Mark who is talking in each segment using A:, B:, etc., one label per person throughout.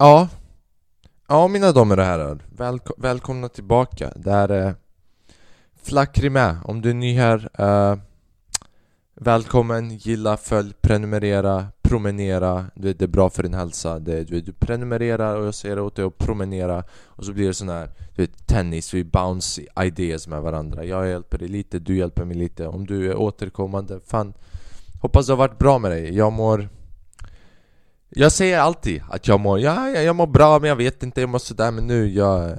A: Ja, ja mina damer och herrar, Välko välkomna tillbaka. Det här är Flackrimä, om du är ny här uh, Välkommen, gilla, följ, prenumerera, promenera. Du vet, det är bra för din hälsa. Det, du, vet, du prenumererar och jag säger åt dig att promenera. Och så blir det sån här, du vet, tennis, vi bounce ideas med varandra. Jag hjälper dig lite, du hjälper mig lite. Om du är återkommande, fan Hoppas det har varit bra med dig, jag mår jag säger alltid att jag mår, ja, jag, jag mår bra men jag vet inte, jag mår sådär men nu, jag,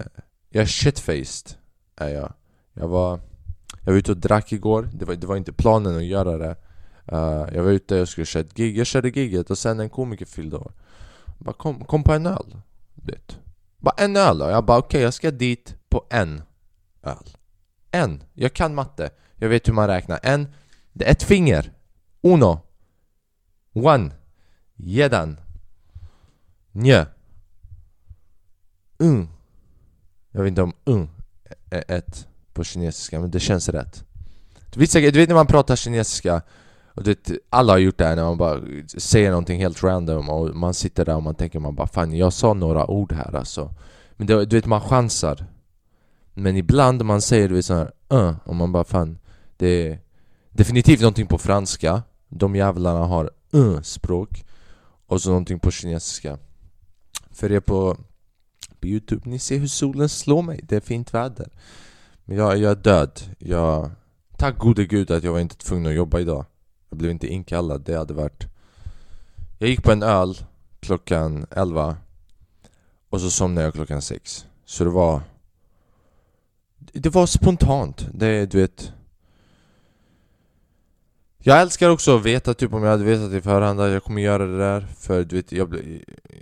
A: jag är shitfaced är jag. Jag var, jag var ute och drack igår, det var, det var inte planen att göra det. Uh, Jag var ute och skulle köra ett gig, jag körde giget och sen en komiker fyllde år. Bara kom, kom på en öl, vet. Bara en öl då, jag bara okej okay, jag ska dit på en öl. En, jag kan matte, jag vet hur man räknar. En, det är ett finger. Uno. One. Jeden. Nje Un Jag vet inte om un är ett på kinesiska, men det känns rätt Du vet, du vet när man pratar kinesiska? Och det, alla har gjort det här när man bara säger någonting helt random och man sitter där och man tänker man bara Fan jag sa några ord här alltså. Men det, du vet man chansar. Men ibland man säger du vet såhär uh, äh. och man bara fan Det är definitivt någonting på franska. De jävlarna har uh, språk och så någonting på kinesiska. För er på, på Youtube, ni ser hur solen slår mig, det är fint väder. Men jag, jag är död, jag... Tack gode gud att jag var inte tvungen att jobba idag. Jag blev inte inkallad, det hade varit Jag gick på en öl klockan 11 Och så somnade jag klockan 6 Så det var Det var spontant, det du vet jag älskar också att veta, typ om jag hade vetat i förhand att jag kommer göra det där För du vet, jag,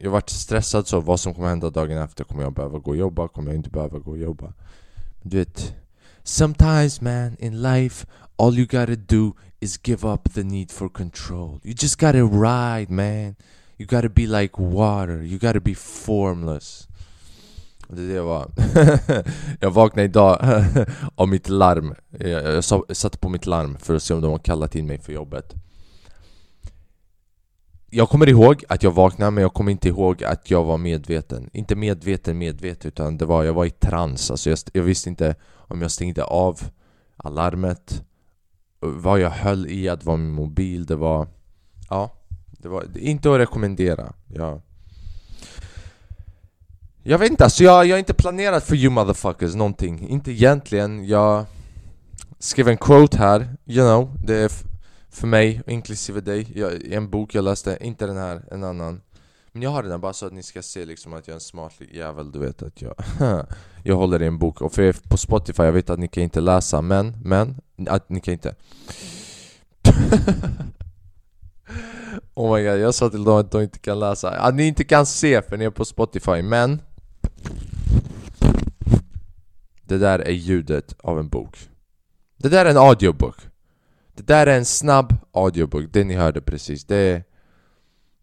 A: jag vart stressad så vad som kommer hända dagen efter. Kommer jag behöva gå och jobba? Kommer jag inte behöva gå och jobba? Du vet Sometimes man, in life All you gotta do is give up the need for control. You just gotta ride man. You gotta be like water. You gotta be formless det är det jag var. Jag vaknade idag av mitt larm. Jag, jag satte på mitt larm för att se om de har kallat in mig för jobbet. Jag kommer ihåg att jag vaknade men jag kommer inte ihåg att jag var medveten. Inte medveten medveten utan det var, jag var i trans. Alltså jag, jag visste inte om jag stängde av alarmet. Vad jag höll i att vara min mobil, det var... Ja, det var inte att rekommendera. Ja jag vet inte, alltså jag, jag har inte planerat för you motherfuckers någonting. Inte egentligen, jag skrev en quote här, you know Det är för mig, inklusive dig, jag, en bok jag läste, inte den här, en annan. Men jag har den här bara så att ni ska se liksom att jag är en smart jävel, du vet att jag Jag håller i en bok, och för er på Spotify, jag vet att ni kan inte läsa, men, men, att ni kan inte. Oh my god, jag sa till dem att de inte kan läsa, att ni inte kan se för ni är på Spotify, men det där är ljudet av en bok. Det där är en audiobook. Det där är en snabb audiobook, det ni hörde precis Det är...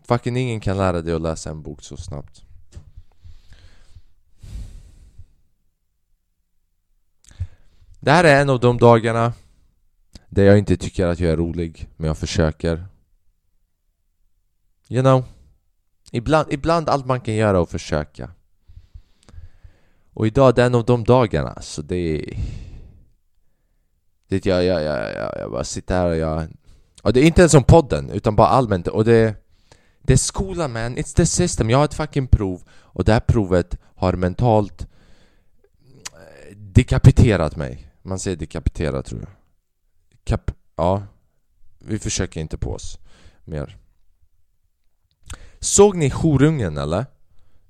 A: Fucking ingen kan lära dig att läsa en bok så snabbt. Det här är en av de dagarna där jag inte tycker att jag är rolig, men jag försöker. You know? Ibland, ibland allt man kan göra är att försöka och idag, det är en av de dagarna, så det är... Det jag, jag, jag, jag, jag bara sitter här och jag... Och det är inte ens som podden, utan bara allmänt, och det... Det är skolan man, it's the system. Jag har ett fucking prov, och det här provet har mentalt eh, dekapiterat mig. Man säger dekapiterat tror jag. Kap... Ja. Vi försöker inte på oss mer. Såg ni horungen eller?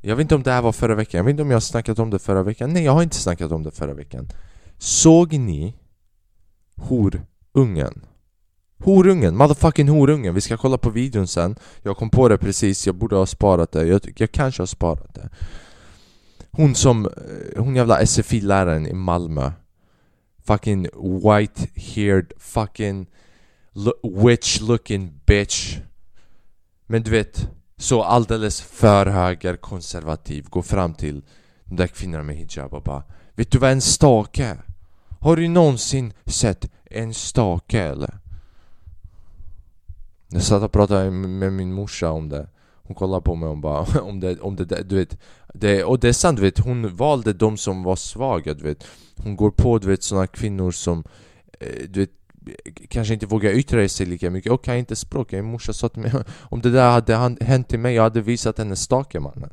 A: Jag vet inte om det här var förra veckan, jag vet inte om jag har snackat om det förra veckan. Nej, jag har inte snackat om det förra veckan. Såg ni horungen? Horungen, motherfucking horungen! Vi ska kolla på videon sen. Jag kom på det precis, jag borde ha sparat det. Jag, jag kanske har sparat det. Hon som, eh, hon jävla SFI-läraren i Malmö. Fucking white-haired fucking witch looking bitch. Men du vet så alldeles för högerkonservativ går fram till de där kvinnorna med hijab och bara Vet du vad en stake är? Har du någonsin sett en stake eller? Jag satt och pratade med min morsa om det Hon kollade på mig och bara om det, om det du vet det, Och det är sant du vet, hon valde de som var svaga du vet Hon går på du vet såna kvinnor som eh, Du vet kanske inte vågar yttra sig lika mycket och kan inte språket. Min morsa sa till mig om det där hade hänt till mig, jag hade visat henne stake mannen.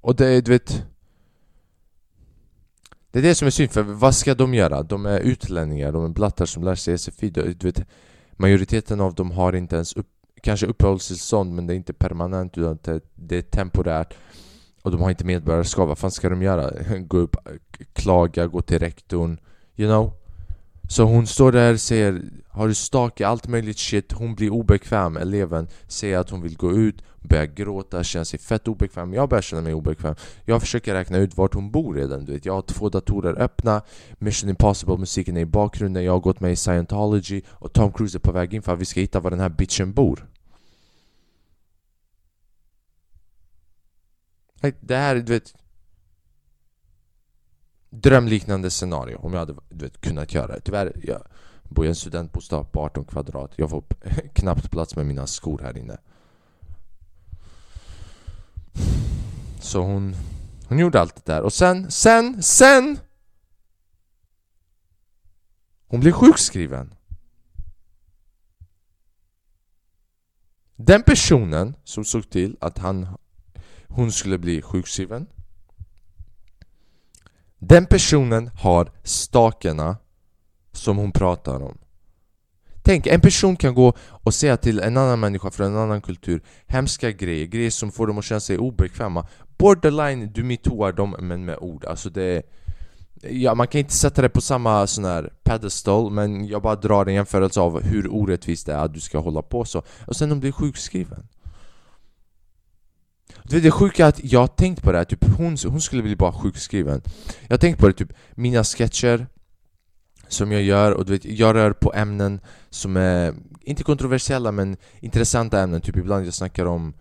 A: Och det, är du vet Det är det som är synd, för vad ska de göra? De är utlänningar, de är blattar som lär sig SFI du vet, Majoriteten av dem har inte ens upp, kanske uppehållstillstånd men det är inte permanent utan det, det är temporärt och de har inte medborgarskap, vad fan ska de göra? Gå upp, klaga, gå till rektorn You know? Så hon står där och säger Har du stalkat allt möjligt shit? Hon blir obekväm, eleven Säger att hon vill gå ut Börjar gråta, känner sig fett obekväm. Jag börjar känna mig obekväm. Jag försöker räkna ut vart hon bor redan du vet. Jag har två datorer öppna. Mission Impossible musiken är i bakgrunden. Jag har gått med i scientology Och Tom Cruise är på väg in för att vi ska hitta var den här bitchen bor. Det här, du vet drömliknande scenario om jag hade du vet, kunnat göra det. Tyvärr, jag bor i en studentbostad på 18 kvadrat. Jag får knappt plats med mina skor här inne. Så hon, hon gjorde allt det där och sen, sen, sen! Hon blev sjukskriven. Den personen som såg till att han, hon skulle bli sjukskriven den personen har stakerna som hon pratar om. Tänk, en person kan gå och säga till en annan människa från en annan kultur hemska grejer, grejer som får dem att känna sig obekväma. Borderline, du metooar dem men med ord. Alltså det Ja, man kan inte sätta det på samma sån här pedestal men jag bara drar en jämförelse av hur orättvist det är att du ska hålla på så. Och sen de blir sjukskriven. Du vet det sjuka är att jag har tänkt på det här, typ hon, hon skulle bli bara sjukskriven. Jag har tänkt på det, typ mina sketcher som jag gör, och du vet, jag rör på ämnen som är inte kontroversiella men intressanta ämnen, typ ibland jag snackar om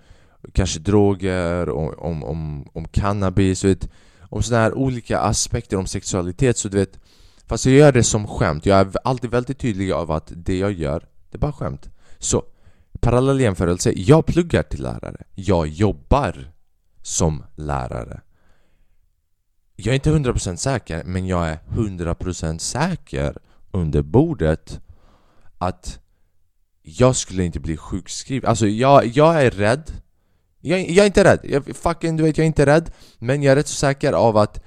A: kanske droger, om, om, om, om cannabis, vet, om sådana här olika aspekter om sexualitet. Så du vet Fast jag gör det som skämt, jag är alltid väldigt tydlig av att det jag gör, det är bara skämt. Så Parallell jämförelse, jag pluggar till lärare. Jag jobbar som lärare. Jag är inte 100% säker, men jag är 100% säker under bordet att jag skulle inte bli sjukskriven. Alltså jag, jag är rädd. Jag, jag är inte rädd. Jag, fucking, du vet, jag är inte rädd. Men jag är rätt så säker av att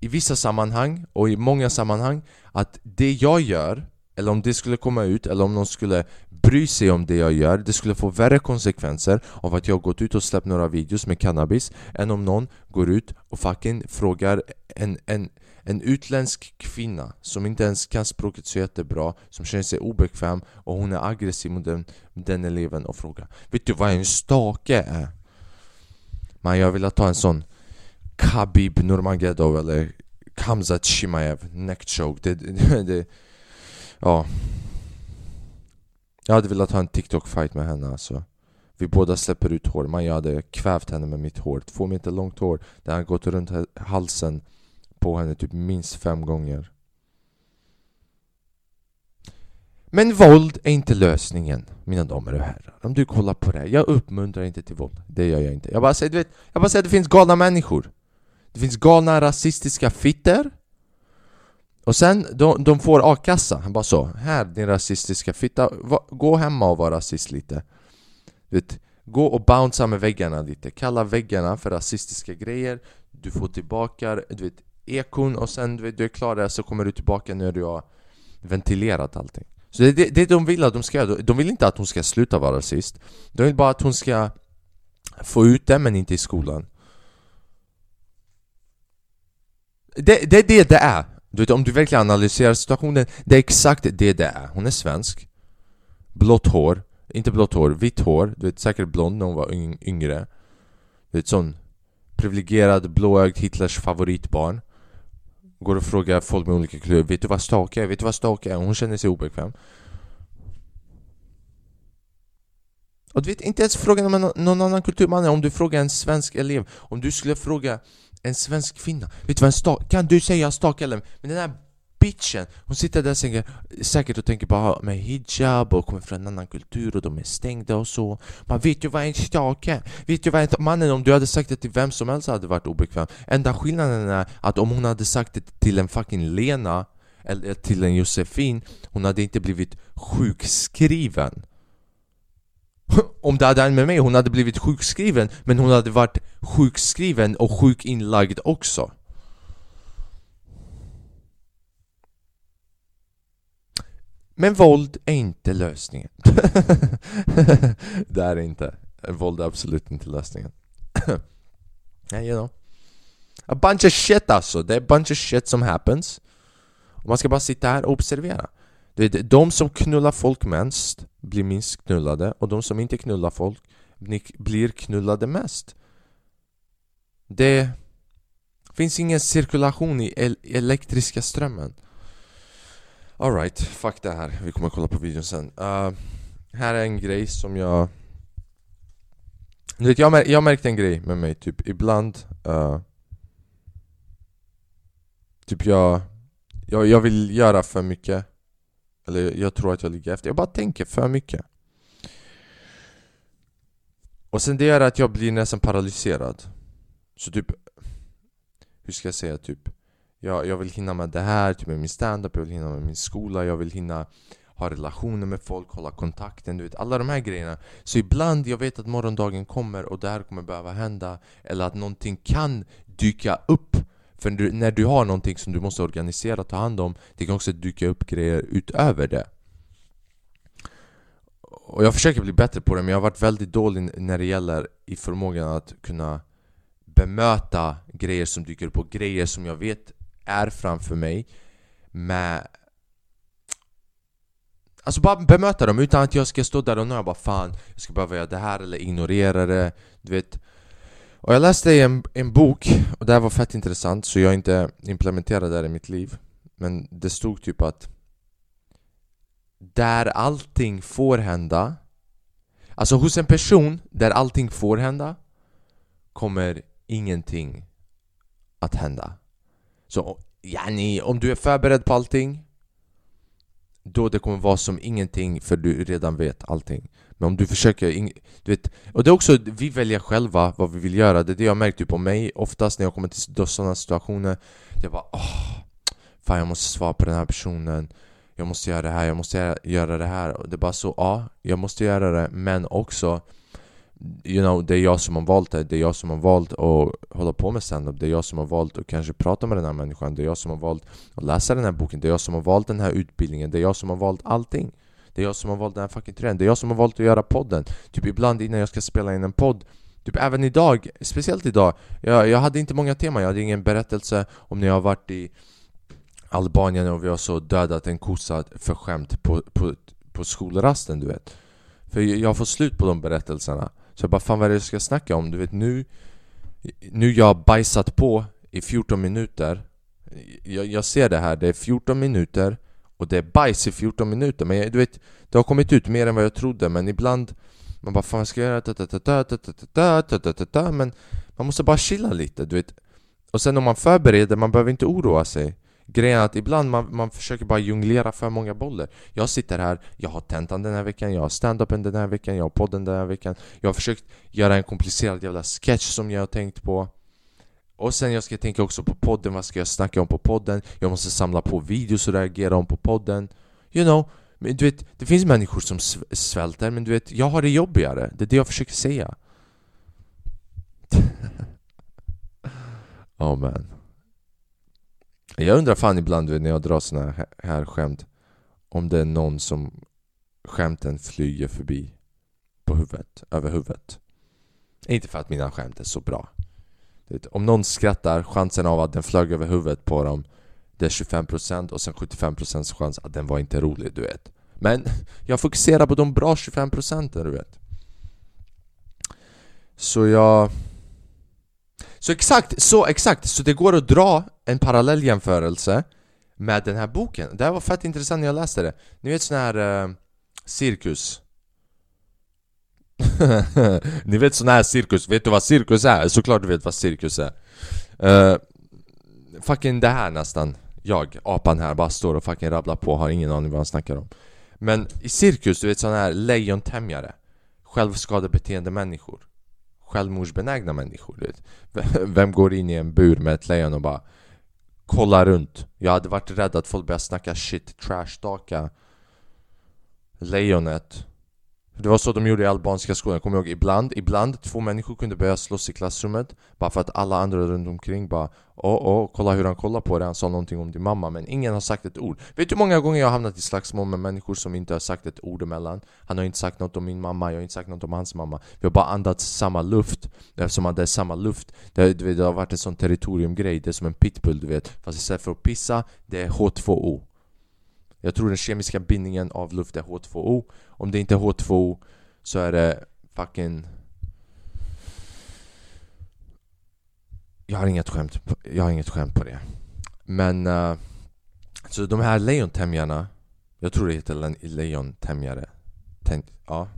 A: i vissa sammanhang och i många sammanhang att det jag gör eller om det skulle komma ut, eller om någon skulle bry sig om det jag gör Det skulle få värre konsekvenser av att jag gått ut och släppt några videos med cannabis Än om någon går ut och fucking frågar en, en, en utländsk kvinna som inte ens kan språket så jättebra Som känner sig obekväm och hon är aggressiv mot den, den eleven och frågar Vet du vad en stake är? Men jag vill ta en sån Khabib Nurmagomedov eller Kamzat Shimaev neckchoke det, det, det Ja Jag hade velat ha en TikTok-fight med henne alltså Vi båda släpper ut hår, man jag hade kvävt henne med mitt hår Två meter långt hår Det hade gått runt halsen på henne typ minst fem gånger Men våld är inte lösningen, mina damer och herrar. Om du kollar på det, här. jag uppmuntrar inte till våld. Det gör jag inte. Jag bara säger, du vet, jag bara säger att det finns galna människor. Det finns galna rasistiska fitter och sen, de, de får a-kassa, han bara så Här din rasistiska fitta, gå hemma och var rasist lite. Vet, Gå och bouncea med väggarna lite, kalla väggarna för rasistiska grejer. Du får tillbaka, du vet, ekon och sen du, vet, du är klar där så kommer du tillbaka när du har ventilerat allting. Så det är det, det de vill att de ska göra, de vill inte att hon ska sluta vara rasist. De vill bara att hon ska få ut det men inte i skolan. Det, det är det det är du vet, om du verkligen analyserar situationen, det är exakt det det är. Hon är svensk, blått hår, inte blått hår, vitt hår, du vet säkert blond när hon var yngre. Du vet sån privilegierad, blåögd Hitlers favoritbarn. Går och frågar folk med olika kulturer, vet du vad stake är? Vet du vad stake är? Hon känner sig obekväm. Och du vet, inte ens frågan om någon annan kultur, mannen, om du frågar en svensk elev, om du skulle fråga en svensk kvinna Vet du vad en stak... Kan du säga stak eller? Men den här bitchen! Hon sitter där säkert, säkert och tänker bara med hijab och kommer från en annan kultur och de är stängda och så Man vet ju vad en stak är! Vet ju vad en Mannen om du hade sagt det till vem som helst hade det varit obekvämt Enda skillnaden är att om hon hade sagt det till en fucking Lena eller till en Josefin Hon hade inte blivit sjukskriven om det hade hänt med mig, hon hade blivit sjukskriven Men hon hade varit sjukskriven och sjukinlagd också. Men våld är inte lösningen. Det är inte. Våld är absolut inte lösningen. Yeah, you know. A bunch of shit alltså, det är a bunch of shit som happens. Och Man ska bara sitta här och observera de som knullar folk mest blir minst knullade och de som inte knullar folk blir knullade mest. Det finns ingen cirkulation i el elektriska strömmen. Alright, fuck det här. Vi kommer kolla på videon sen. Uh, här är en grej som jag... Du vet, jag, mär jag märkte en grej med mig, typ ibland... Uh, typ jag, jag... Jag vill göra för mycket eller jag tror att jag ligger efter. Jag bara tänker för mycket. Och sen det gör att jag blir nästan paralyserad. Så typ... Hur ska jag säga? Typ... Jag, jag vill hinna med det här, typ med min standup, jag vill hinna med min skola, jag vill hinna ha relationer med folk, hålla kontakten, du vet alla de här grejerna. Så ibland, jag vet att morgondagen kommer och det här kommer behöva hända eller att någonting kan dyka upp för du, när du har någonting som du måste organisera och ta hand om Det kan också dyka upp grejer utöver det. Och jag försöker bli bättre på det men jag har varit väldigt dålig när det gäller i förmågan att kunna bemöta grejer som dyker upp och grejer som jag vet är framför mig med Alltså bara bemöta dem utan att jag ska stå där och nu bara fan Jag ska behöva göra det här eller ignorera det. Du vet och jag läste i en, en bok, och det här var fett intressant så jag inte implementerade det i mitt liv. Men det stod typ att Där allting får hända Alltså hos en person där allting får hända Kommer ingenting att hända. Så yani, om du är förberedd på allting då det kommer vara som ingenting för du redan vet allting. Men om du försöker, du vet, och det är också, vi väljer själva vad vi vill göra. Det är det jag märkt typ på mig oftast när jag kommer till sådana situationer. Jag bara åh, fan jag måste svara på den här personen. Jag måste göra det här, jag måste göra det här. Och Det är bara så, ja, jag måste göra det. Men också You know, det är jag som har valt det, det är jag som har valt att hålla på med standup Det är jag som har valt att kanske prata med den här människan Det är jag som har valt att läsa den här boken Det är jag som har valt den här utbildningen Det är jag som har valt allting. Det är jag som har valt den här fucking trenden Det är jag som har valt att göra podden. Typ ibland innan jag ska spela in en podd Typ även idag, speciellt idag jag, jag hade inte många teman, jag hade ingen berättelse om när jag har varit i Albanien och vi har så dödat en kossa för skämt på, på, på skolrasten du vet. För jag får slut på de berättelserna. Så jag bara fan vad är det jag ska snacka om? Du vet nu Nu jag har bajsat på i 14 minuter jag, jag ser det här, det är 14 minuter och det är bajs i 14 minuter Men du vet, det har kommit ut mer än vad jag trodde Men ibland Man bara fan ska jag göra Men man måste bara chilla lite du vet Och sen om man förbereder, man behöver inte oroa sig Grejen är att ibland man, man försöker bara jonglera för många bollar. Jag sitter här, jag har tentan den här veckan, jag har stand-upen den här veckan, jag har podden den här veckan. Jag har försökt göra en komplicerad jävla sketch som jag har tänkt på. Och sen jag ska tänka också på podden, vad ska jag snacka om på podden? Jag måste samla på videos och reagera om på podden. You know, men du vet, det finns människor som svälter men du vet, jag har det jobbigare. Det är det jag försöker säga. Oh man jag undrar fan ibland vet, när jag drar såna här skämt Om det är någon som skämten flyger förbi på huvudet, över huvudet. Inte för att mina skämt är så bra. Om någon skrattar, chansen av att den flög över huvudet på dem Det är 25% och sen 75% chans att den var inte rolig, du vet. Men jag fokuserar på de bra 25% du vet. Så jag... Så exakt, så exakt! Så det går att dra en parallell jämförelse med den här boken. Det här var fett intressant när jag läste det. Ni vet sån här eh, cirkus. Ni vet sån här cirkus, vet du vad cirkus är? Såklart du vet vad cirkus är. Uh, Fucking det här nästan. Jag, apan här, bara står och fucking rabblar på. Har ingen aning vad han snackar om. Men i cirkus, du vet sån här lejontämjare. Självskadebeteende människor. Självmordsbenägna människor du vet. Vem går in i en bur med ett lejon och bara kollar runt? Jag hade varit rädd att folk börjar snacka shit, trashtalka lejonet det var så de gjorde i albanska skolan, jag kommer ihåg. Ibland, ibland två människor kunde börja slåss i klassrummet Bara för att alla andra runt omkring bara Åh, åh, kolla hur han kollar på dig, han sa någonting om din mamma. Men ingen har sagt ett ord. Vet du hur många gånger jag har hamnat i slagsmål med människor som inte har sagt ett ord emellan? Han har inte sagt något om min mamma, jag har inte sagt något om hans mamma. Vi har bara andats samma luft Eftersom det är samma luft. Det, det, det har varit en sån territoriumgrej, det är som en pitbull du vet. Fast istället för att pissa, det är H2O jag tror den kemiska bindningen av luft är H2O Om det inte är H2O så är det fucking... Jag har inget skämt, jag har inget skämt på det. Men... Uh, så de här lejontämjarna Jag tror det heter lejontämjare. Ja.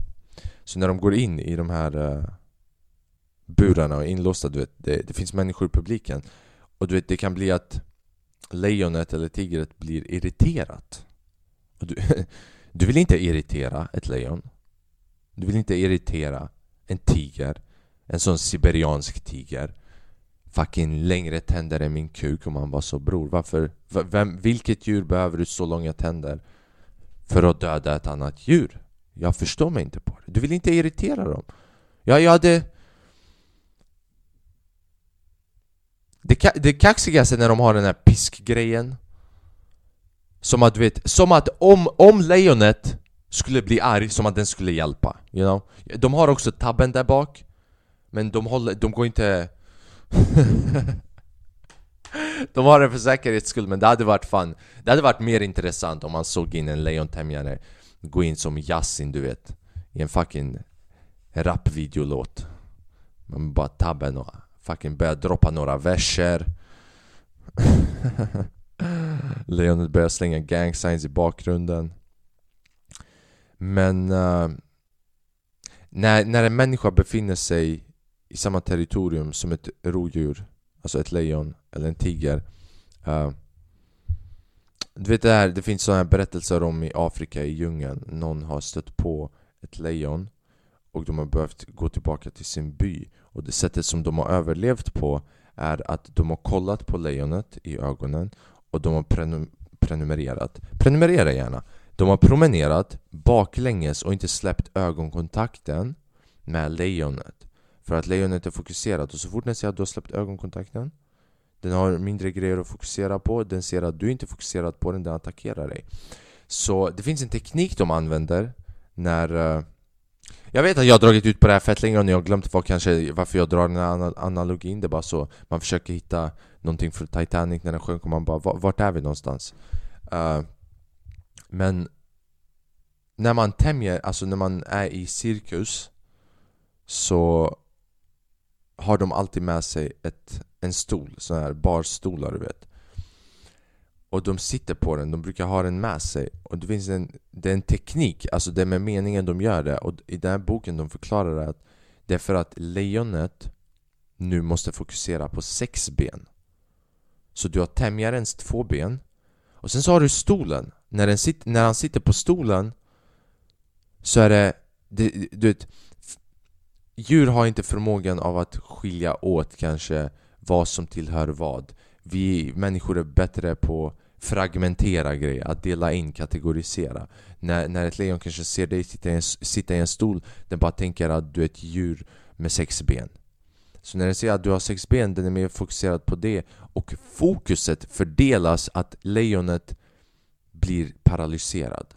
A: Så när de går in i de här uh, burarna och är inlåsta, du vet det, det finns människor i publiken. Och du vet, det kan bli att lejonet eller tigret blir irriterat du, du vill inte irritera ett lejon. Du vill inte irritera en tiger. En sån siberiansk tiger. Fucking längre tänder än min kuk om han var så bror varför? Vem, vilket djur behöver du så långa tänder? För att döda ett annat djur? Jag förstår mig inte på det. Du vill inte irritera dem. Ja, jag hade... Det, det kaxigaste när de har den här piskgrejen som att du vet, som att om, om lejonet skulle bli arg, som att den skulle hjälpa you know? De har också tabben där bak Men de håller, de går inte... de har det för säkerhets skull, men det hade varit fan Det hade varit mer intressant om man såg in en lejontämjare Gå in som Yasin du vet I en fucking rapvideolåt Man bara tabben och fucking börjar droppa några verser Lejonet börjar slänga gang signs i bakgrunden. Men uh, när, när en människa befinner sig i samma territorium som ett rovdjur Alltså ett lejon eller en tiger uh, Du vet det här, det finns sådana här berättelser om i Afrika i djungeln. Någon har stött på ett lejon och de har behövt gå tillbaka till sin by. Och det sättet som de har överlevt på är att de har kollat på lejonet i ögonen och de har prenum prenumererat. Prenumerera gärna. De har promenerat baklänges och inte släppt ögonkontakten med lejonet. För att lejonet är fokuserat och så fort den ser att du har släppt ögonkontakten Den har mindre grejer att fokusera på, den ser att du inte är fokuserad på den, den attackerar dig. Så det finns en teknik de använder när uh, jag vet att jag har dragit ut på det här fett länge och ni har glömt var kanske varför jag drar den här analogin Det är bara så, man försöker hitta någonting för Titanic när den sjönk och man bara vart är vi någonstans? Uh, men när man tämjer, alltså när man är i cirkus så har de alltid med sig ett, en stol, sån här barstolar du vet och de sitter på den, de brukar ha den med sig. Och det finns en, det är en teknik, alltså det är med meningen de gör det. Och i den här boken de förklarar att det är för att lejonet nu måste fokusera på sex ben. Så du har tämjarens två ben. Och sen så har du stolen. När, den sit, när han sitter på stolen så är det, det du vet, djur har inte förmågan av att skilja åt kanske vad som tillhör vad. Vi människor är bättre på fragmentera grejer, att dela in, kategorisera. När, när ett lejon kanske ser dig sitta i, en, sitta i en stol, den bara tänker att du är ett djur med sex ben. Så när den ser att du har sex ben, den är mer fokuserad på det och fokuset fördelas att lejonet blir paralyserad.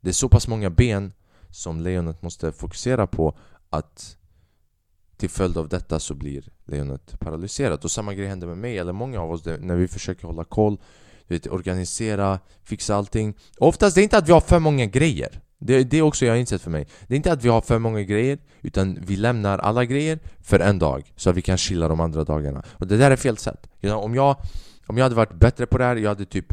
A: Det är så pass många ben som lejonet måste fokusera på att till följd av detta så blir lejonet paralyserat. Och samma grej händer med mig, eller många av oss, när vi försöker hålla koll du vet, organisera, fixa allting. Oftast det är inte att vi har för många grejer. Det, det är också jag har insett för mig. Det är inte att vi har för många grejer Utan vi lämnar alla grejer för en dag Så att vi kan chilla de andra dagarna. Och det där är fel sätt. Om, jag, om jag hade varit bättre på det här Jag hade typ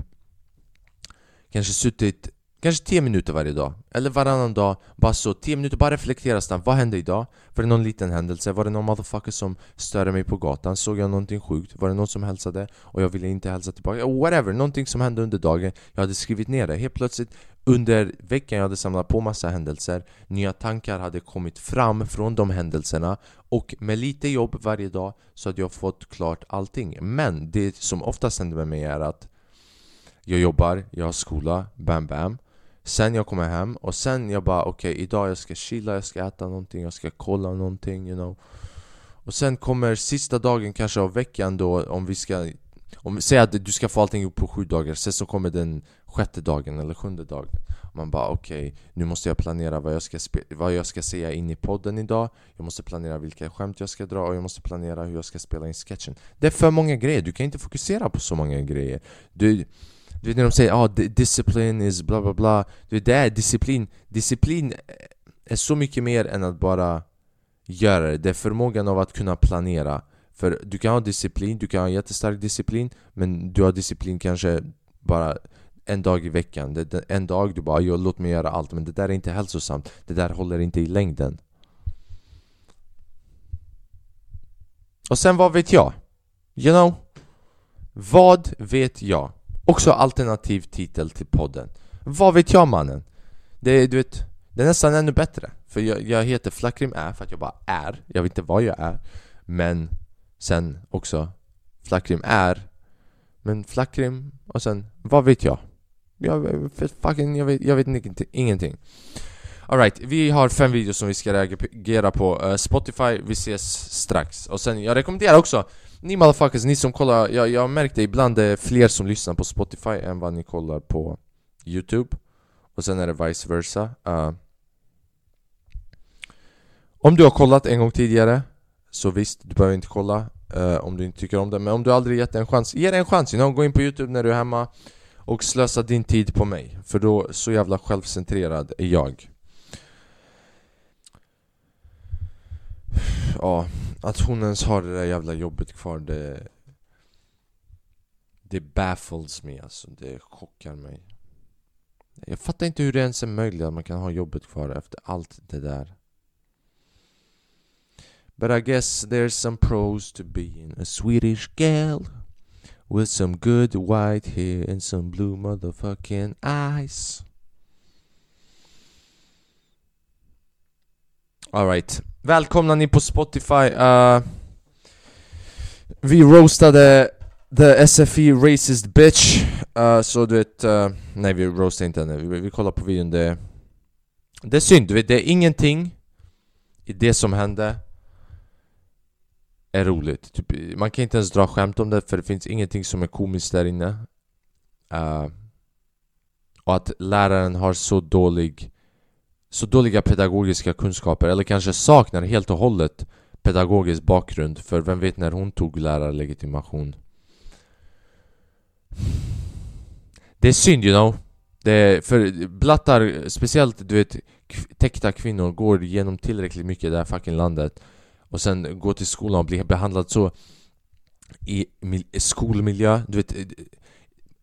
A: Kanske suttit Kanske 10 minuter varje dag, eller varannan dag Bara så, 10 minuter, bara reflektera snabbt Vad hände idag? Var det någon liten händelse? Var det någon motherfucker som störde mig på gatan? Såg jag någonting sjukt? Var det någon som hälsade? Och jag ville inte hälsa tillbaka? Whatever, någonting som hände under dagen Jag hade skrivit ner det Helt plötsligt under veckan jag hade samlat på massa händelser Nya tankar hade kommit fram från de händelserna Och med lite jobb varje dag så hade jag fått klart allting Men det som oftast händer med mig är att Jag jobbar, jag har skola, bam bam Sen jag kommer hem och sen jag bara okej okay, idag jag ska chilla, jag ska äta någonting, jag ska kolla någonting you know. Och sen kommer sista dagen kanske av veckan då om vi ska om, Säg att du ska få allting gjort på sju dagar, sen så kommer den sjätte dagen eller sjunde dagen. Man bara okej, okay, nu måste jag planera vad jag, ska vad jag ska säga in i podden idag. Jag måste planera vilka skämt jag ska dra och jag måste planera hur jag ska spela in sketchen. Det är för många grejer, du kan inte fokusera på så många grejer. Du, du vet när de säger ah, disciplin is bla bla bla. Du vet det är disciplin. Disciplin är så mycket mer än att bara göra det. Det är förmågan av att kunna planera. För du kan ha disciplin, du kan ha jättestark disciplin Men du har disciplin kanske bara en dag i veckan. Det, En dag du bara jo, låt mig göra allt. Men det där är inte hälsosamt. Det där håller inte i längden. Och sen vad vet jag? You know? Vad vet jag? Också alternativ titel till podden. Vad vet jag mannen? Det är, du vet, det är nästan ännu bättre. För jag, jag heter Flackrim är för att jag bara är. Jag vet inte vad jag är. Men sen också Flackrim är Men Flackrim och sen, vad vet jag? Jag, fucking, jag vet, jag vet ingenting, ingenting. Alright, vi har fem videos som vi ska reagera på. Uh, Spotify, vi ses strax. Och sen, jag rekommenderar också ni motherfuckers, ni som kollar, jag, jag har märkt det ibland det är fler som lyssnar på Spotify än vad ni kollar på Youtube. Och sen är det vice versa. Uh, Om du har kollat en gång tidigare Så visst, du behöver inte kolla uh, om du inte tycker om det. Men om du aldrig gett det en chans, ge det en chans! You know, gå in på Youtube när du är hemma Och slösa din tid på mig. För då, så jävla självcentrerad är jag. Ja att hon ens har det där jävla jobbet kvar det... Det baffles mig alltså, det chockar mig. Jag fattar inte hur det ens är möjligt att man kan ha jobbet kvar efter allt det där. But I guess there's some pros to being a Swedish girl With some good white hair and some blue motherfucking eyes. Alright Välkomna ni på Spotify uh, Vi roastade The SFE Racist Bitch. Uh, Så du vet, uh, nej vi roastade inte henne, vi, vi kollar på videon det Det är synd, du vet, det är ingenting i det som hände är roligt. Typ, Man kan inte ens dra skämt om det för det finns ingenting som är komiskt där inne. Uh, Och att läraren har så dålig så dåliga pedagogiska kunskaper eller kanske saknar helt och hållet pedagogisk bakgrund för vem vet när hon tog lärarlegitimation. Det är synd you know. Det är, För blattar, speciellt du vet täckta kvinnor går igenom tillräckligt mycket i det här fucking landet och sen går till skolan och blir behandlad så i skolmiljö, du vet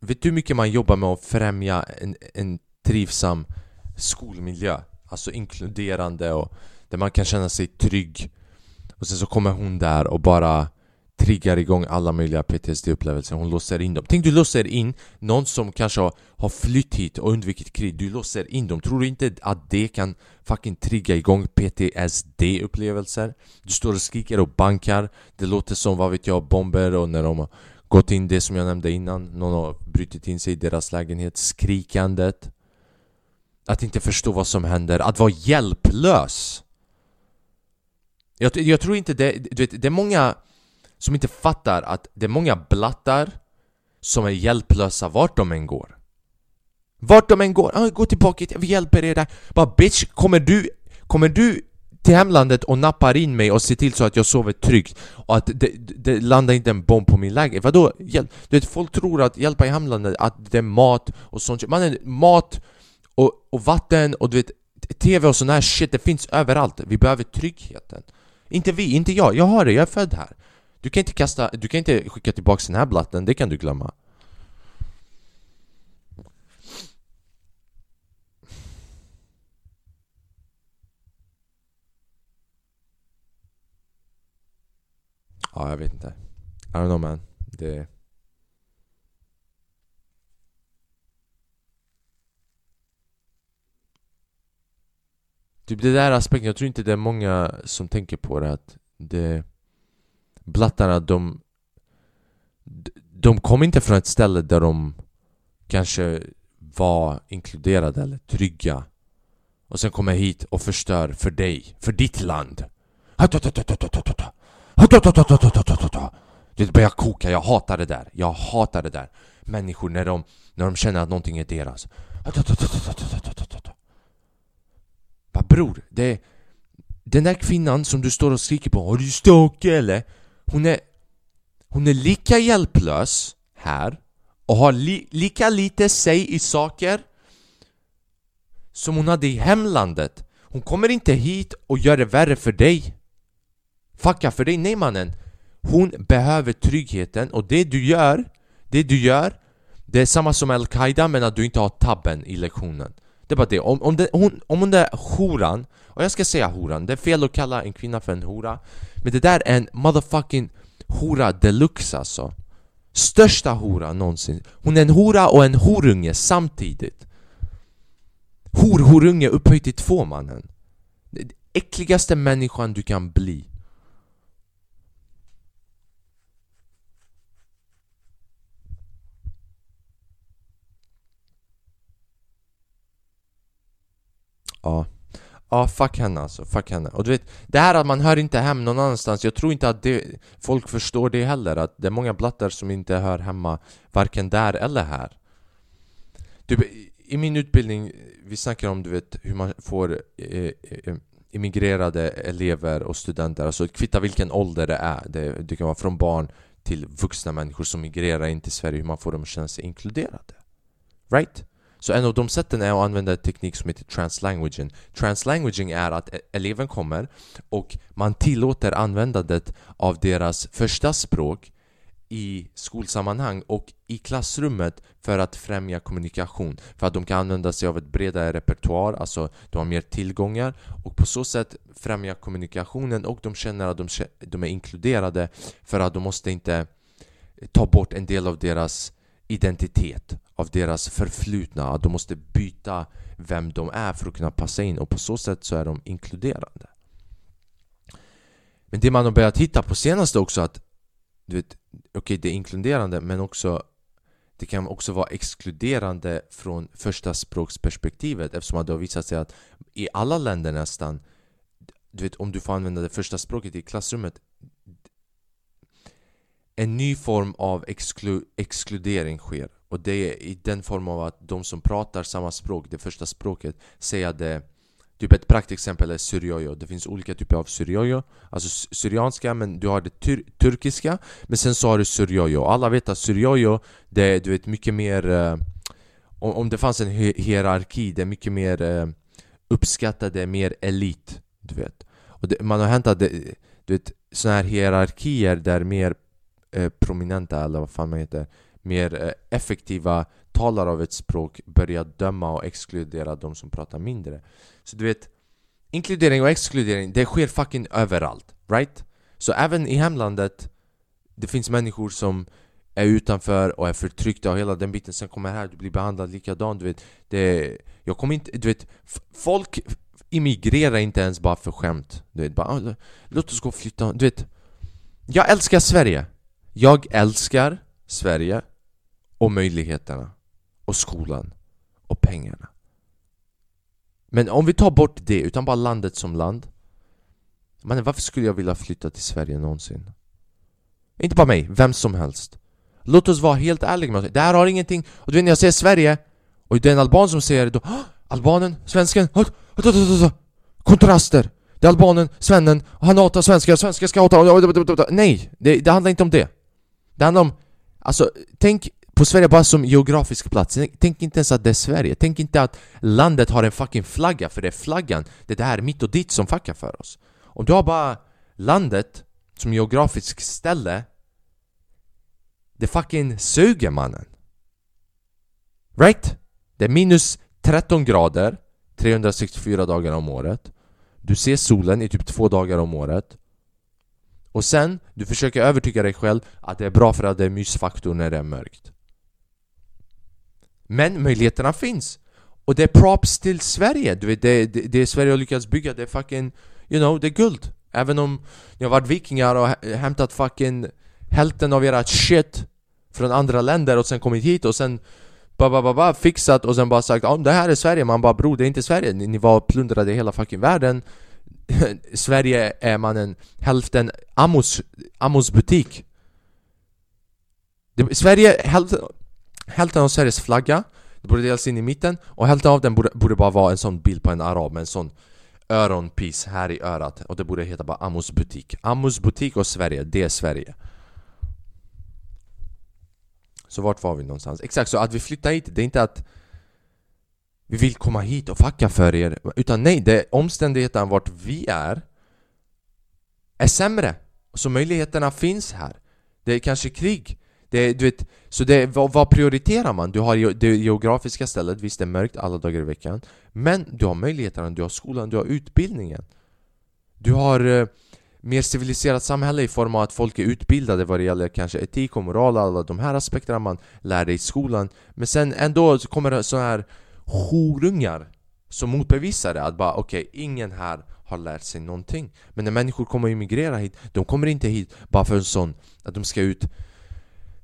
A: Vet du hur mycket man jobbar med att främja en, en trivsam skolmiljö? Alltså inkluderande och där man kan känna sig trygg. Och sen så kommer hon där och bara triggar igång alla möjliga PTSD-upplevelser Hon låser in dem. Tänk du låser in någon som kanske har flytt hit och undvikit krig. Du låser in dem. Tror du inte att det kan fucking trigga igång PTSD-upplevelser? Du står och skriker och bankar. Det låter som, vad vet jag, bomber och när de har gått in det som jag nämnde innan. Någon har brutit in sig i deras lägenhet. Skrikandet att inte förstå vad som händer, att vara hjälplös Jag, jag tror inte det, du vet, det är många som inte fattar att det är många blattar som är hjälplösa vart de än går Vart de än går, ah, gå tillbaka, vi hjälper er där Bara bitch, kommer du, kommer du till hemlandet och nappar in mig och ser till så att jag sover tryggt och att det, det landar inte en bomb på min lägenhet. Vadå? Hjälp? Du vet, folk tror att hjälpa i hemlandet, att det är mat och sånt Man mat och, och vatten och du vet TV och sån här shit, det finns överallt. Vi behöver tryggheten. Inte vi, inte jag. Jag har det, jag är född här. Du kan inte kasta, du kan inte skicka tillbaks den här blatten, det kan du glömma. Ja, jag vet inte. I don't know man. Det... Typ det där aspekten, jag tror inte det är många som tänker på det att det... Blattarna, de... De kom inte från ett ställe där de kanske var inkluderade eller trygga. Och sen kommer hit och förstör för dig, för ditt land. Det börjar koka, jag hatar det där, jag hatar det där. Människor när de, när de känner att någonting är deras. Vad bror, det är Den där kvinnan som du står och skriker på, har du stake eller? Hon är Hon är lika hjälplös här och har li lika lite sig i saker som hon hade i hemlandet. Hon kommer inte hit och gör det värre för dig. Fucka för dig, nej mannen. Hon behöver tryggheten och det du gör, det du gör, det är samma som Al-Qaida men att du inte har tabben i lektionen. Det är bara det. Om, om, det, hon, om hon är horan, och jag ska säga horan, det är fel att kalla en kvinna för en hora, men det där är en motherfucking hora deluxe alltså. Största hora någonsin. Hon är en hora och en horunge samtidigt. Hor-horunge upphöjt till två mannen. Äckligaste människan du kan bli. Ja. Ja, fuck henne alltså, fuck henne. Och du vet, det här att man hör inte hem någon annanstans, jag tror inte att det, folk förstår det heller, att det är många blattar som inte hör hemma varken där eller här. Typ, I min utbildning, vi snackar om du vet hur man får eh, eh, eh, immigrerade elever och studenter, alltså kvitta vilken ålder det är. Det, det kan vara från barn till vuxna människor som migrerar in till Sverige, hur man får dem att känna sig inkluderade. Right? Så en av de sätten är att använda en teknik som heter translanguaging. Translanguaging är att e- eleven kommer och man tillåter användandet av deras första språk i skolsammanhang och i klassrummet för att främja kommunikation. För att de kan använda sig av ett bredare repertoar, alltså de har mer tillgångar och på så sätt främja kommunikationen och de känner att de, de är inkluderade för att de måste inte ta bort en del av deras identitet av deras förflutna, att de måste byta vem de är för att kunna passa in och på så sätt så är de inkluderande. Men det man har börjat hitta på senaste också att du vet, okej okay, det är inkluderande men också det kan också vara exkluderande från första språksperspektivet eftersom det har visat sig att i alla länder nästan du vet, om du får använda det första språket i klassrummet en ny form av exklu exkludering sker. Och det är i den form av att de som pratar samma språk, det första språket, säger det Typ ett praktexempel är syriojo, det finns olika typer av syriojo Alltså syrianska, men du har det tur turkiska Men sen så har du syriojo, alla vet att syriojo Det är du vet mycket mer eh, om, om det fanns en hierarki, det är mycket mer eh, uppskattade, mer elit Du vet. Och det, man har hämtat det, du vet såna här hierarkier där mer eh, prominenta eller vad fan man heter mer eh, effektiva talare av ett språk börjar döma och exkludera de som pratar mindre. Så du vet, inkludering och exkludering, det sker fucking överallt, right? Så även i hemlandet, det finns människor som är utanför och är förtryckta och hela den biten, sen kommer här, du blir behandlad likadant, du vet det, Jag kommer inte, du vet, folk immigrerar inte ens bara för skämt Du vet, bara ah, låt oss gå och flytta, du vet Jag älskar Sverige jag älskar Sverige och möjligheterna och skolan och pengarna. Men om vi tar bort det, utan bara landet som land Men varför skulle jag vilja flytta till Sverige någonsin? Inte bara mig, vem som helst Låt oss vara helt ärliga med oss, det här har ingenting Och du vet när jag säger Sverige Och det är en alban som säger det då Albanen, svensken, kontraster Det är albanen, svennen, han hatar svenskar, svenskar ska hata Nej, det, det handlar inte om det det handlar om Alltså, tänk på Sverige bara som geografisk plats. Tänk inte ens att det är Sverige. Tänk inte att landet har en fucking flagga, för det är flaggan, det är det här mitt och ditt som fuckar för oss. Om du har bara landet som geografisk ställe, det fucking suger mannen. Right? Det är minus 13 grader 364 dagar om året. Du ser solen i typ två dagar om året. Och sen, du försöker övertyga dig själv att det är bra för att det är mysfaktor när det är mörkt. Men möjligheterna finns! Och det är props till Sverige, du vet det, det, det Sverige har lyckats bygga, det är fucking, you know, det är guld! Även om ni har varit vikingar och hämtat fucking hälften av ert shit från andra länder och sen kommit hit och sen ba, ba, ba, ba, fixat och sen bara sagt om det här är Sverige, man bara bror det är inte Sverige, ni, ni var plundrade hela fucking världen Sverige är man en hälften Amos, Amos butik. Det, Sverige, hälften, hälften av Sveriges flagga Det borde delas in i mitten och hälften av den borde, borde bara vara en sån bild på en arab med en sån öronpiece här i örat och det borde heta bara Amos butik. Amos butik och Sverige, det är Sverige. Så vart var vi någonstans? Exakt, så att vi flyttar hit, det är inte att vi vill komma hit och fucka för er. Utan nej, det är omständigheterna vart vi är Är sämre. Så möjligheterna finns här. Det är kanske krig. Det, du vet, Så det, vad, vad prioriterar man? Du har det geografiska stället, visst det är mörkt alla dagar i veckan. Men du har möjligheterna, du har skolan, du har utbildningen. Du har eh, mer civiliserat samhälle i form av att folk är utbildade vad det gäller kanske etik och moral och alla de här aspekterna man lär dig i skolan. Men sen ändå så kommer det så här horungar som motbevisar det att bara okej, okay, ingen här har lärt sig någonting. Men när människor kommer att immigrera hit, de kommer inte hit bara för en sån att de ska ut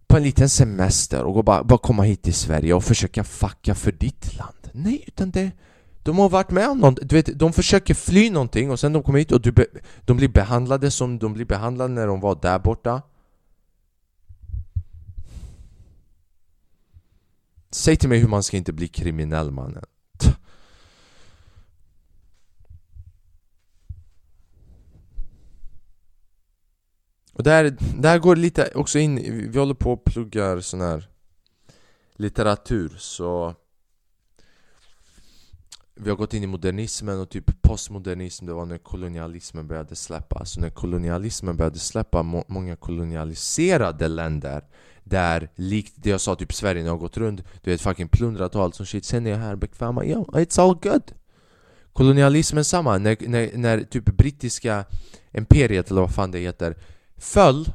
A: på en liten semester och bara, bara komma hit till Sverige och försöka fucka för ditt land. Nej, utan det de har varit med om något, du vet, de försöker fly någonting och sen de kommer hit och du be, de blir behandlade som de blir behandlade när de var där borta. Säg till mig hur man ska inte bli kriminell mannen. Och där, där går lite också in, vi håller på och pluggar sån här litteratur så vi har gått in i modernismen och typ postmodernism, det var när kolonialismen började släppa. Så när kolonialismen började släppa, må många kolonialiserade länder Där, likt det jag sa, typ Sverige när har gått runt Du vet fucking plundrat och allt som shit Sen är jag här bekväma, ja, it's all good. Kolonialismen samma, när, när, när typ brittiska imperiet eller vad fan det heter Föll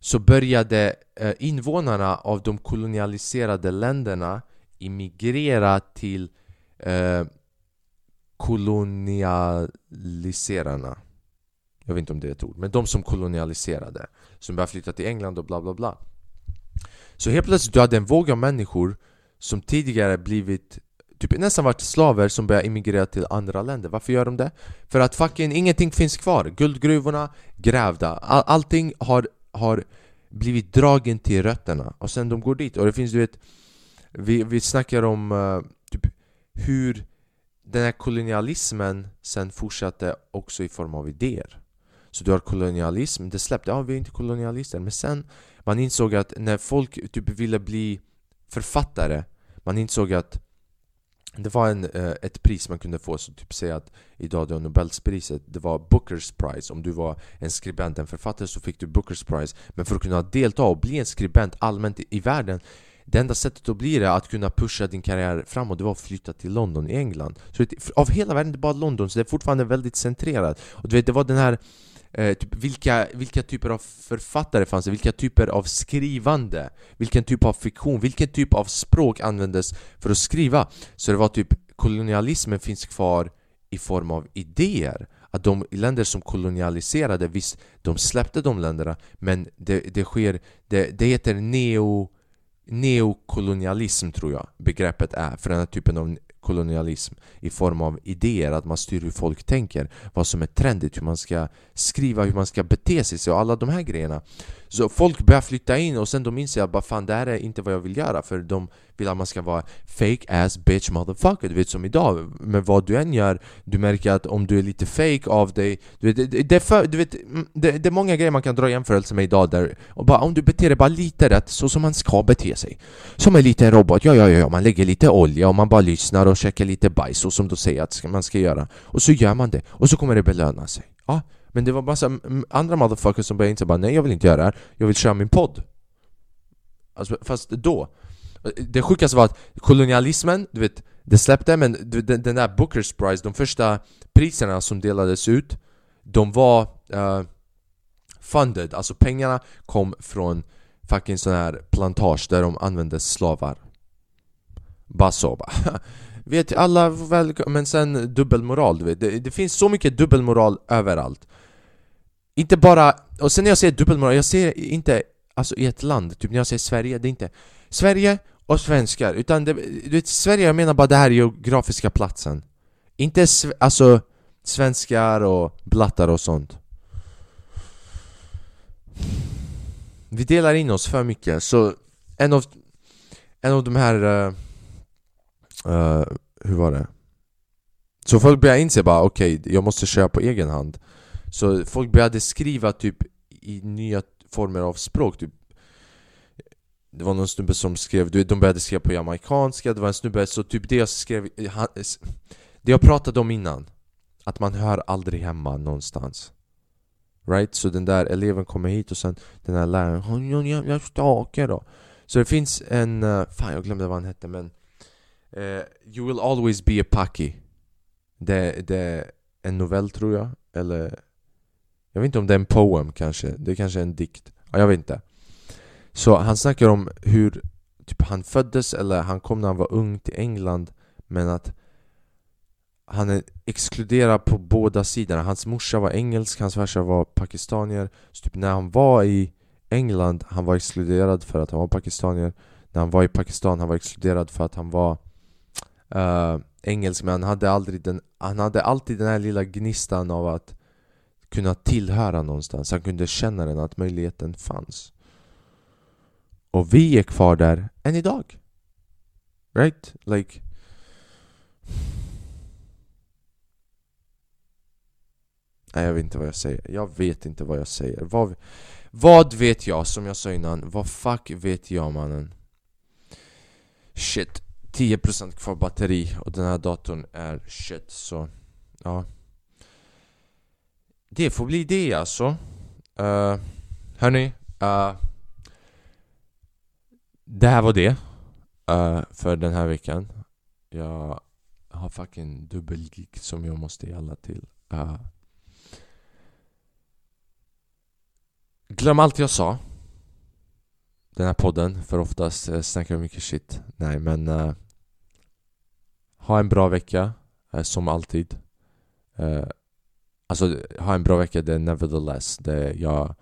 A: Så började eh, invånarna av de kolonialiserade länderna immigrera till eh, kolonialiserarna. Jag vet inte om det är ett ord, men de som kolonialiserade Som började flytta till England och bla bla bla. Så helt plötsligt du hade en våg av människor Som tidigare blivit typ nästan varit slaver som börjar immigrera till andra länder. Varför gör de det? För att fucking ingenting finns kvar. Guldgruvorna grävda. All, Allting har, har blivit dragen till rötterna. Och sen de går dit. Och det finns du vet Vi, vi snackar om uh, hur den här kolonialismen sen fortsatte också i form av idéer. Så du har kolonialism, det släppte, ja vi är inte kolonialister Men sen man insåg att när folk typ ville bli författare Man insåg att det var en, eh, ett pris man kunde få, så typ säga att idag det var Nobelspriset Det var Bookers Prize, om du var en skribent, en författare så fick du Bookers Prize. Men för att kunna delta och bli en skribent allmänt i världen det enda sättet att bli det, att kunna pusha din karriär framåt, det var att flytta till London i England Så det, av hela världen, det är bara London, så det är fortfarande väldigt centrerat Och du vet, det var den här eh, typ, vilka, vilka typer av författare fanns det? Vilka typer av skrivande? Vilken typ av fiktion? Vilken typ av språk användes för att skriva? Så det var typ, kolonialismen finns kvar i form av idéer att de länder som kolonialiserade, visst, de släppte de länderna men det, det sker, det, det heter neo neokolonialism tror jag begreppet är för den här typen av kolonialism i form av idéer, att man styr hur folk tänker, vad som är trendigt, hur man ska skriva, hur man ska bete sig och alla de här grejerna. Så folk börjar flytta in och sen de inser att bara fan det här är inte vad jag vill göra för de vill att man ska vara fake ass bitch motherfucker, du vet som idag. Men vad du än gör, du märker att om du är lite fake av dig Du vet, det, det, är, för, du vet, mm, det, det, är många grejer man kan dra jämförelser med idag där och bara, Om du beter dig bara lite rätt, så som man ska bete sig. Som en liten robot, ja ja ja, man lägger lite olja och man bara lyssnar och käkar lite bajs så som de säger att man ska göra. Och så gör man det, och så kommer det belöna sig. Ja, men det var massa andra motherfuckers som började inse bara nej jag vill inte göra det här, jag vill köra min podd. Alltså, fast då Det sjukaste var att kolonialismen, du vet, det släppte men den, den där Bookers Prize, de första priserna som delades ut De var uh, funded, alltså pengarna kom från fucking sån här plantage där de använde slavar. Bara så bara. Vet alla väl, men sen dubbelmoral du vet. Det, det finns så mycket dubbelmoral överallt. Inte bara, och sen när jag säger dubbelmoral, jag ser inte alltså i ett land, typ när jag säger Sverige, det är inte Sverige och svenskar, utan det, du vet, Sverige, jag menar bara den här geografiska platsen. Inte alltså svenskar och blattar och sånt. Vi delar in oss för mycket, så en av, en av de här... Uh, uh, hur var det? Så folk börjar inse bara okej, okay, jag måste köra på egen hand. Så folk började skriva typ i nya former av språk typ det var någon snubbe som skrev, du vet, de började skriva på jamaicanska, det var en snubbe, så typ det jag skrev, det jag pratade om innan Att man hör aldrig hemma någonstans Right? Så den där eleven kommer hit och sen den här läraren Har någon jävla stake då? Så det finns en, eh, fan jag glömde vad han hette men uh, You will always be a Paki det, det är en novell tror jag, eller jag vet inte om det är en poem kanske, det är kanske är en dikt ja, Jag vet inte Så han snackar om hur typ han föddes eller han kom när han var ung till England Men att han är exkluderad på båda sidorna. Hans morsa var engelsk, hans farsa var pakistanier. Så typ när han var i England, han var exkluderad för att han var pakistanier. När han var i Pakistan, han var exkluderad för att han var uh, engelsk. Men han hade, aldrig den, han hade alltid den här lilla gnistan av att kunna tillhöra någonstans. Han kunde känna den, att möjligheten fanns. Och vi är kvar där än idag. Right? Like... Nej jag vet inte vad jag säger, jag vet inte vad jag säger Vad, vad vet jag som jag sa innan? Vad fuck vet jag mannen? Shit 10% kvar batteri och den här datorn är shit så ja det får bli det alltså. Uh, Hörni uh, Det här var det uh, för den här veckan. Jag har fucking dubbelgig som jag måste jalla till. Uh, Glöm allt jag sa. Den här podden, för oftast uh, snackar jag mycket shit. Nej men uh, Ha en bra vecka, uh, som alltid. Uh, Alltså ha en bra vecka, det är nevertheless. Det, jag,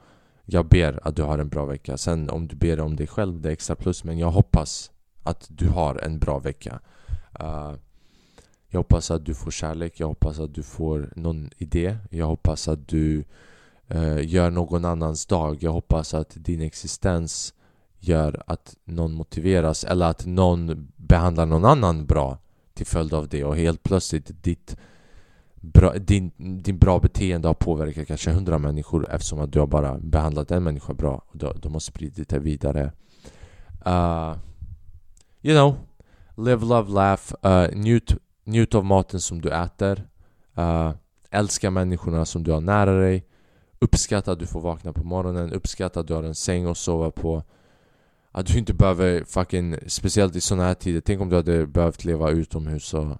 A: jag ber att du har en bra vecka. Sen om du ber om dig själv, det är extra plus Men jag hoppas att du har en bra vecka. Uh, Jag hoppas att du får kärlek, jag hoppas att du får någon idé. Jag hoppas att du uh, gör någon annans dag. Jag hoppas att din existens gör att någon motiveras eller att någon behandlar någon annan bra till följd av det. Och helt plötsligt ditt bra, din, din bra beteende har påverkat kanske hundra människor eftersom att du har bara behandlat en människa bra och du, du har spridit det vidare. Uh, you know, live, love, laugh, uh, njut, njut av maten som du äter. Uh, älska människorna som du har nära dig. Uppskatta att du får vakna på morgonen, uppskatta att du har en säng att sova på Att du inte behöver fucking, speciellt i såna här tider Tänk om du hade behövt leva utomhus och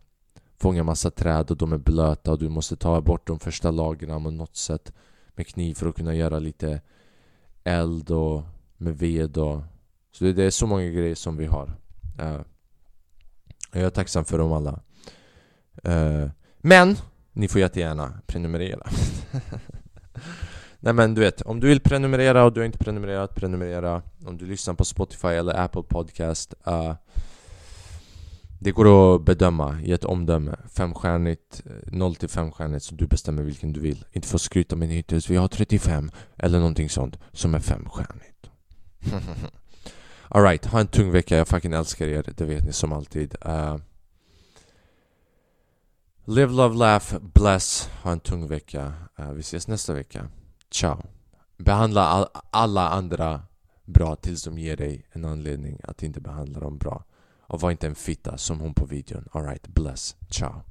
A: fånga massa träd och de är blöta och du måste ta bort de första lagren på något sätt Med kniv för att kunna göra lite eld och med ved och Så det är så många grejer som vi har. Uh, Jag är tacksam för dem alla. Uh, Men ni får jättegärna prenumerera. Nej men du vet, om du vill prenumerera och du har inte prenumererat, prenumerera. Om du lyssnar på Spotify eller Apple Podcast uh, det går att bedöma i ett omdöme. Femstjärnigt, eh, 0 till femstjärnigt så du bestämmer vilken du vill. Inte för att skryta med hittills, vi har 35 eller någonting sånt som är femstjärnigt. Alright, ha en tung vecka, jag fucking älskar er, det vet ni som alltid. Uh, Live, love, laugh, bless, ha en tung vecka. Uh, Vi ses nästa vecka. Ciao. Behandla all, alla andra bra tills de ger dig en anledning att inte behandla dem bra. Och var inte en fitta som hon på videon. Alright, bless. Ciao.